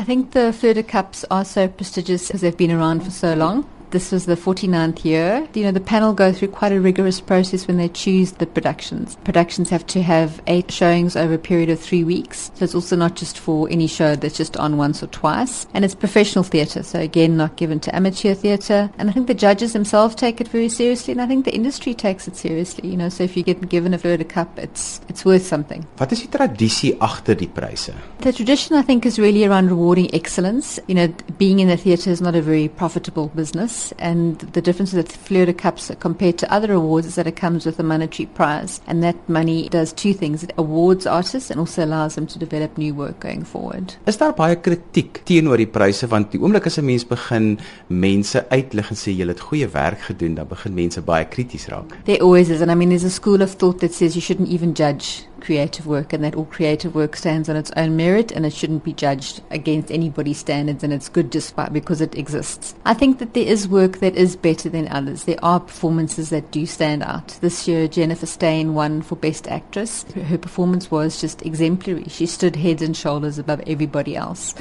I think the Fleur du Caps are so prestigious because they've been around for so long. This was the 49th year. You know, the panel go through quite a rigorous process when they choose the productions. Productions have to have eight showings over a period of three weeks. So it's also not just for any show that's just on once or twice. And it's professional theatre. So again, not given to amateur theatre. And I think the judges themselves take it very seriously. And I think the industry takes it seriously. You know, so if you get given a Fleur Cup, it's, it's worth something. Wat is die tradisie agter die pryse? The tradition, I think, is really around rewarding excellence. You know, being in the theatre is not a very profitable business and the difference with Fleur de Cups compared to other awards is that it comes with a monetary prize, and that money does two things: it awards artists and also allows them to develop new work going forward. Is daar baie kritiek teenoor die pryse want die oomblik as 'n mens begin mense uitlig en sê jy het goeie werk gedoen, dan begin mense baie krities raak. There always is, and I mean, there's a school of thought that says you shouldn't even judge creative work and that all creative work stands on its own merit and it shouldn't be judged against anybody's standards and it's good just by, because it exists. I think that there is work that is better than others. There are performances that do stand out. This year, Jennifer Steyn won for Best Actress. Her performance was just exemplary. She stood heads and shoulders above everybody else.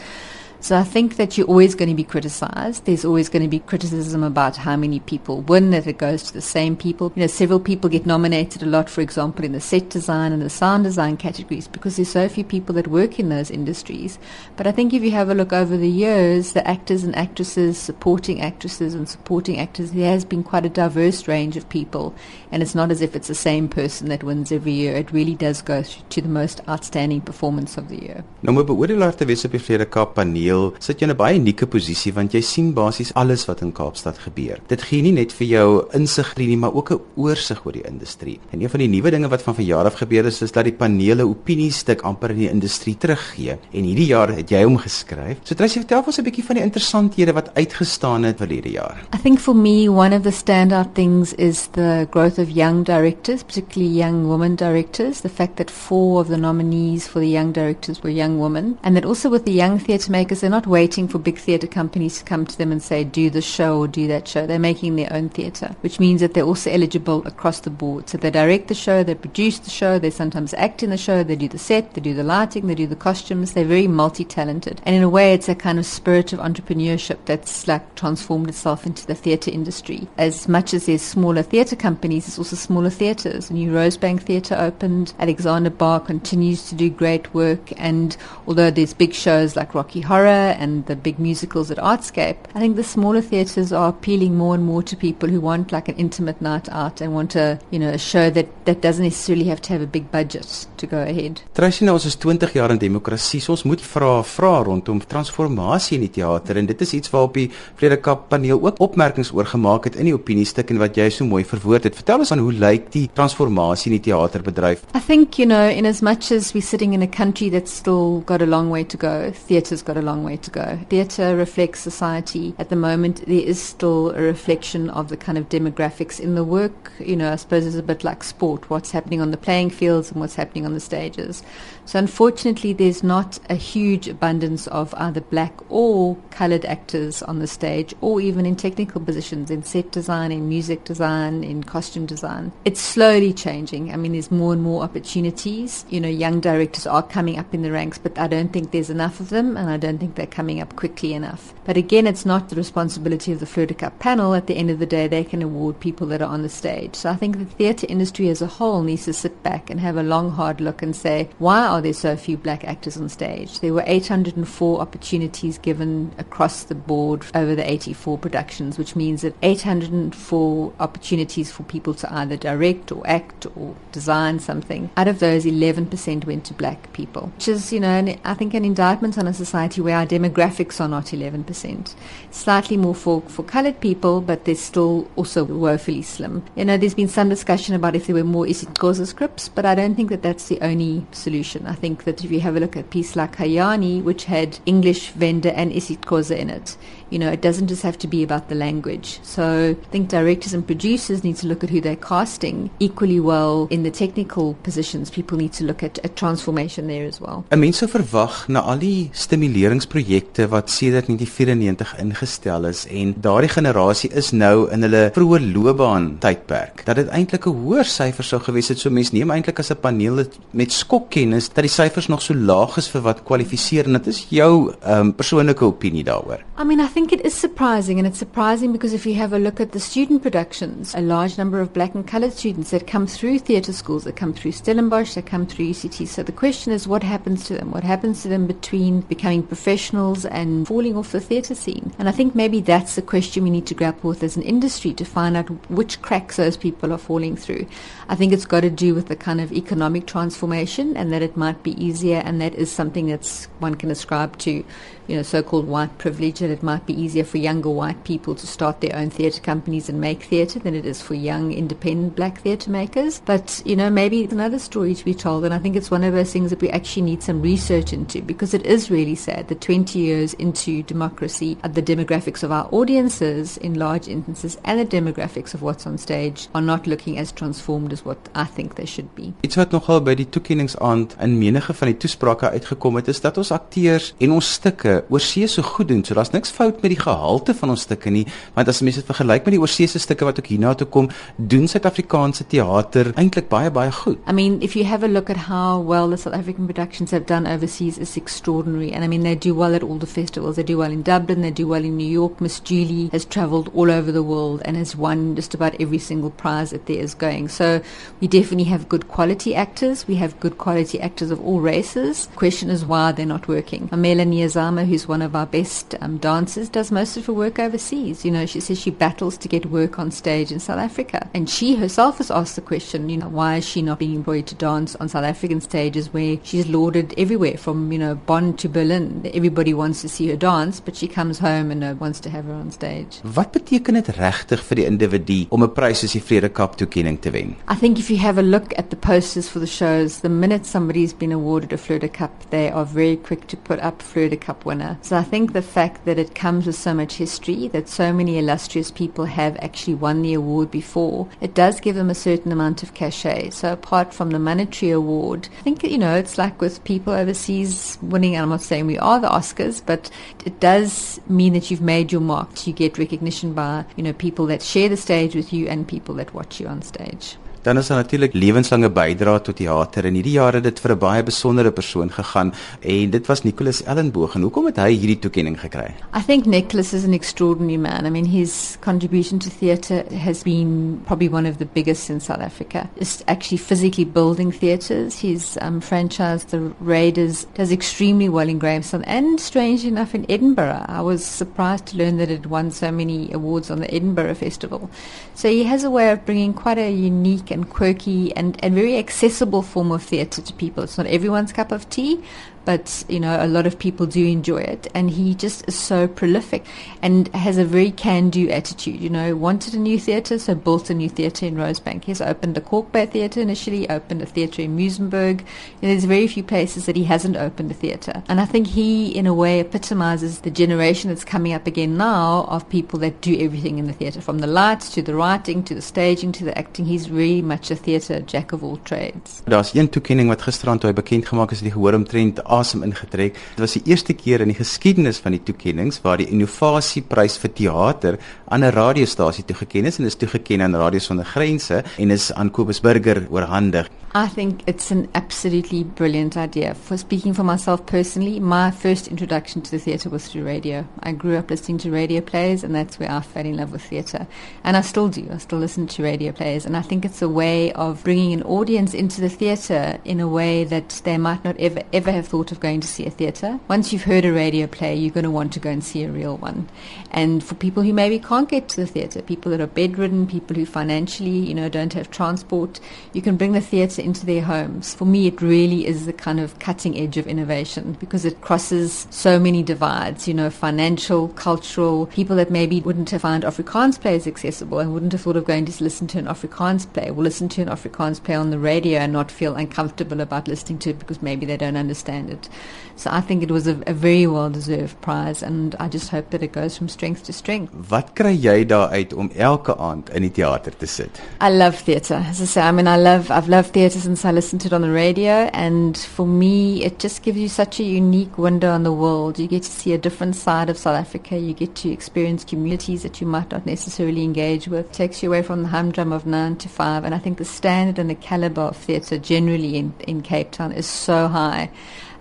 So I think that you're always going to be criticized. There's always going to be criticism about how many people win, that it goes to the same people. You know, several people get nominated a lot, for example, in the set design and the sound design categories because there's so few people that work in those industries. But I think if you have a look over the years, the actors and actresses, supporting actresses and supporting actors, there has been quite a diverse range of people. And it's not as if it's the same person that wins every year. It really does go to the most outstanding performance of the year. Nou, maar beoordelaar te wees op die Fleur du Cap paneel deel sit jy in 'n baie unieke posisie want jy sien basies alles wat in Kaapstad gebeur. Dit gee nie net vir jou insig nie, maar ook 'n oorsig oor die industrie. En een van die nuwe dinge wat van verjaar af gebeur is, is dat die panele opiniestuk amper in die industrie teruggee. En hierdie jaar het jy hom geskryf. So Tracy, vertel ons 'n bietjie van die interessanthede wat uitgestaan het vir hierdie jaar. I think for me one of the standout things is the growth of young directors, particularly young women directors. The fact that four of the nominees for the young directors were young women and that also with the young theatre makers because they're not waiting for big theatre companies to come to them and say, do the show or do that show. They're making their own theatre, which means that they're also eligible across the board. So they direct the show, they produce the show, they sometimes act in the show, they do the set, they do the lighting, they do the costumes. They're very multi talented. And in a way, it's a kind of spirit of entrepreneurship that's like transformed itself into the theatre industry. As much as there's smaller theatre companies, there's also smaller theatres. The New Rosebank Theatre opened, Alexander Bar continues to do great work, and although there's big shows like Rocky Horror, and the big musicals at Artscape, I think the smaller theatres are appealing more and more to people who want like an intimate night out and want a you know a show that that doesn't necessarily have to have a big budget to go ahead. Tracy nou ons is 20 jaar in demokrasie, so ons moet vra vra rondom transformasie in die teater en dit is iets waarop die Vrede Kap paneel ook opmerkings oor gemaak het in die opiniestuk en wat jy so mooi verwoord het. Vertel ons aan hoe lyk die transformasie in die teaterbedryf? I think you know in as much as we sitting in a country that's still got a long way to go, theatre's got a long way to go. Theatre reflects society. At the moment, there is still a reflection of the kind of demographics in the work. You know, I suppose it's a bit like sport what's happening on the playing fields and what's happening on the stages. So, unfortunately, there's not a huge abundance of either black or coloured actors on the stage, or even in technical positions in set design, in music design, in costume design. It's slowly changing. I mean, there's more and more opportunities. You know, young directors are coming up in the ranks, but I don't think there's enough of them, and I don't think they're coming up quickly enough. But again, it's not the responsibility of the Fleur Cup panel. At the end of the day, they can award people that are on the stage. So I think the theatre industry as a whole needs to sit back and have a long, hard look and say, why are there so few black actors on stage? There were 804 opportunities given across the board over the 84 productions, which means that 804 opportunities for people to either direct or act or design something. Out of those, 11% went to black people, which is, you know, I think an indictment on a society where our demographics are not 11%. Slightly more for, for coloured people, but they're still also woefully slim. You know, there's been some discussion about if there were more isiXhosa scripts, but I don't think that that's the only solution. I think that if you have a look at a piece like Hayani, which had English, Venda, and isiXhosa in it, You know, it doesn't just have to be about the language. So I think directors and producers need to look at who they're casting equally well in the technical positions. People need to look at a transformation there as well. 'n Mens sou verwag na al die stimuleringsprojekte wat sedert 1994 ingestel is en daardie generasie is nou in hulle vroeë loopbaan tydperk dat dit eintlik 'n hoër syfer sou gewees het. So mense neem eintlik as 'n paneel met skokkennis dat die syfers nog so laag is vir wat kwalifiseer en dit is jou um, persoonlike opinie daaroor. I mean, I think it is surprising and it's surprising because if you have a look at the student productions, a large number of black and colored students that come through theatre schools, that come through Stellenbosch, that come through UCT. So the question is what happens to them? What happens to them between becoming professionals and falling off the theatre scene? And I think maybe that's the question we need to grapple with as an industry to find out which cracks those people are falling through. I think it's got to do with the kind of economic transformation and that it might be easier and that is something that's one can ascribe to you know, so-called white privilege that it might be easier for younger white people to start their own theatre companies and make theatre than it is for young independent black theatre makers. But, you know, maybe it's another story to be told and I think it's one of those things that we actually need some research into because it is really sad that 20 years into democracy, the demographics of our audiences in large instances and the demographics of what's on stage are not looking as transformed as what I think they should be. Iets wat nogal by die toekenningsaand in menige van die toesprake uitgekom het is dat ons akteurs en ons stukke oorsee so goed doen. So daar's niks fout met die gehalte van ons stukke nie, want as mense dit vergelyk met die oorsese stukke wat ook hierna toe kom, doen Suid-Afrikaanse teater eintlik baie baie goed. I mean, if you have a look at how well the South African productions have done overseas is extraordinary. And I mean, they do well at all the festivals. They do well in Dublin, they do well in New York. Miss Julie has traveled all over the world and has won just about every single prize that there is going. So we definitely have good quality actors. We have good quality actors of all races. Question is why they're not working. Melanie Azama, who's one of our best um, dancers, does most of her work overseas. You know, she says she battles to get work on stage in South Africa. And she herself has asked the question, you know, why is she not being employed to dance on South African stages where she's lauded everywhere from, you know, Bonn to Berlin. Everybody wants to see her dance, but she comes home and uh, wants to have her on stage. Wat beteken dit regtig vir die individu om 'n prys soos die Fleur du Cap toekenning te wen? I think if you have a look at the posters for the shows, the minute somebody's been awarded a Fleur du Cap, they are very quick to put up Fleur du Cap winner. So I think the fact that it comes with so much history, that so many illustrious people have actually won the award before, it does give them a certain amount of cachet. So apart from the monetary award, I think, you know, it's like with people overseas winning, and I'm not saying we are the Oscars, but it does mean that you've made your mark. You get recognition by, you know, people that share the stage with you and people that watch you on stage. Dan is daar natuurlik lewenslange bydrae tot teater en hierdie jaar het dit vir 'n baie besondere persoon gegaan en dit was Nicholas Ellenboog en hoekom het hy hierdie toekenning gekry? I think Nicholas is an extraordinary man. I mean his contribution to theatre has been probably one of the biggest in South Africa. It's actually physically building theatres. His um, franchise The Raiders does extremely well in Grahamstown and strangely enough in Edinburgh. I was surprised to learn that it won so many awards on the Edinburgh Festival. So he has a way of bringing quite a unique and quirky and, and very accessible form of theatre to people. It's not everyone's cup of tea, but you know a lot of people do enjoy it. And he just is so prolific and has a very can-do attitude you know. Wanted a new theatre so built a new theatre in Rosebank. He's opened a Kalk Bay theatre initially opened a theatre in Muizenberg know, there's very few places that he hasn't opened a theatre. And I think he in a way epitomizes the generation that's coming up again now of people that do everything in the theatre from the lights to the writing to the staging to the acting. He's really much a theatre jack of all trades. Daar's een toekenning wat gisterand toe bekend gemaak is die gehoor omtrent asem ingetrek. Dit was die eerste keer in die geskiedenis van die toekenninge waar die innovasieprys vir teater aan 'n radiostasie toegeken is en is toegeken aan Radio Sonder Grense en is aan Kobus Burger oorhandig. I think it's an absolutely brilliant idea. For speaking for myself personally, my first introduction to the theatre was through radio. I grew up listening to radio plays, and that's where I fell in love with theatre. And I still do. I still listen to radio plays, and I think it's a way of bringing an audience into the theatre in a way that they might not ever ever have thought of going to see a theatre. Once you've heard a radio play, you're going to want to go and see a real one. And for people who maybe can't get to the theatre, people that are bedridden, people who financially, you know, don't have transport, you can bring the theatre into their homes. For me, it really is the kind of cutting edge of innovation because it crosses so many divides, you know, financial, cultural, people that maybe wouldn't have found Afrikaans plays accessible and wouldn't have thought of going to listen to an Afrikaans play will listen to an Afrikaans play on the radio and not feel uncomfortable about listening to it because maybe they don't understand standard. So I think it was a, a very well deserved prize and I just hope that it goes from strength to strength. Wat kry jy daar uit om elke aand in die teater te sit? I love theatre. As I say, I mean I love I've loved theatre since I listened to it on the radio and for me it just gives you such a unique window on the world. You get to see a different side of South Africa. You get to experience communities that you might not necessarily engage with. It takes you away from the humdrum of 9 to 5 and I think the standard and the caliber of theatre generally in in Cape Town is so high.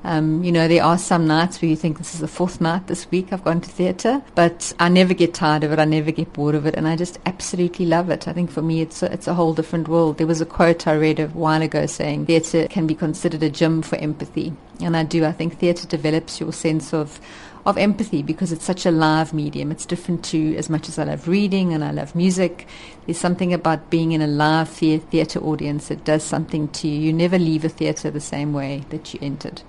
Um, you know, there are some nights where you think this is the fourth night this week I've gone to theatre, but I never get tired of it. I never get bored of it, and I just absolutely love it. I think for me, it's a, it's a whole different world. There was a quote I read a while ago saying theatre can be considered a gym for empathy, and I do. I think theatre develops your sense of of empathy because it's such a live medium. It's different to as much as I love reading and I love music. There's something about being in a live theatre audience that does something to you. You never leave a theatre the same way that you entered.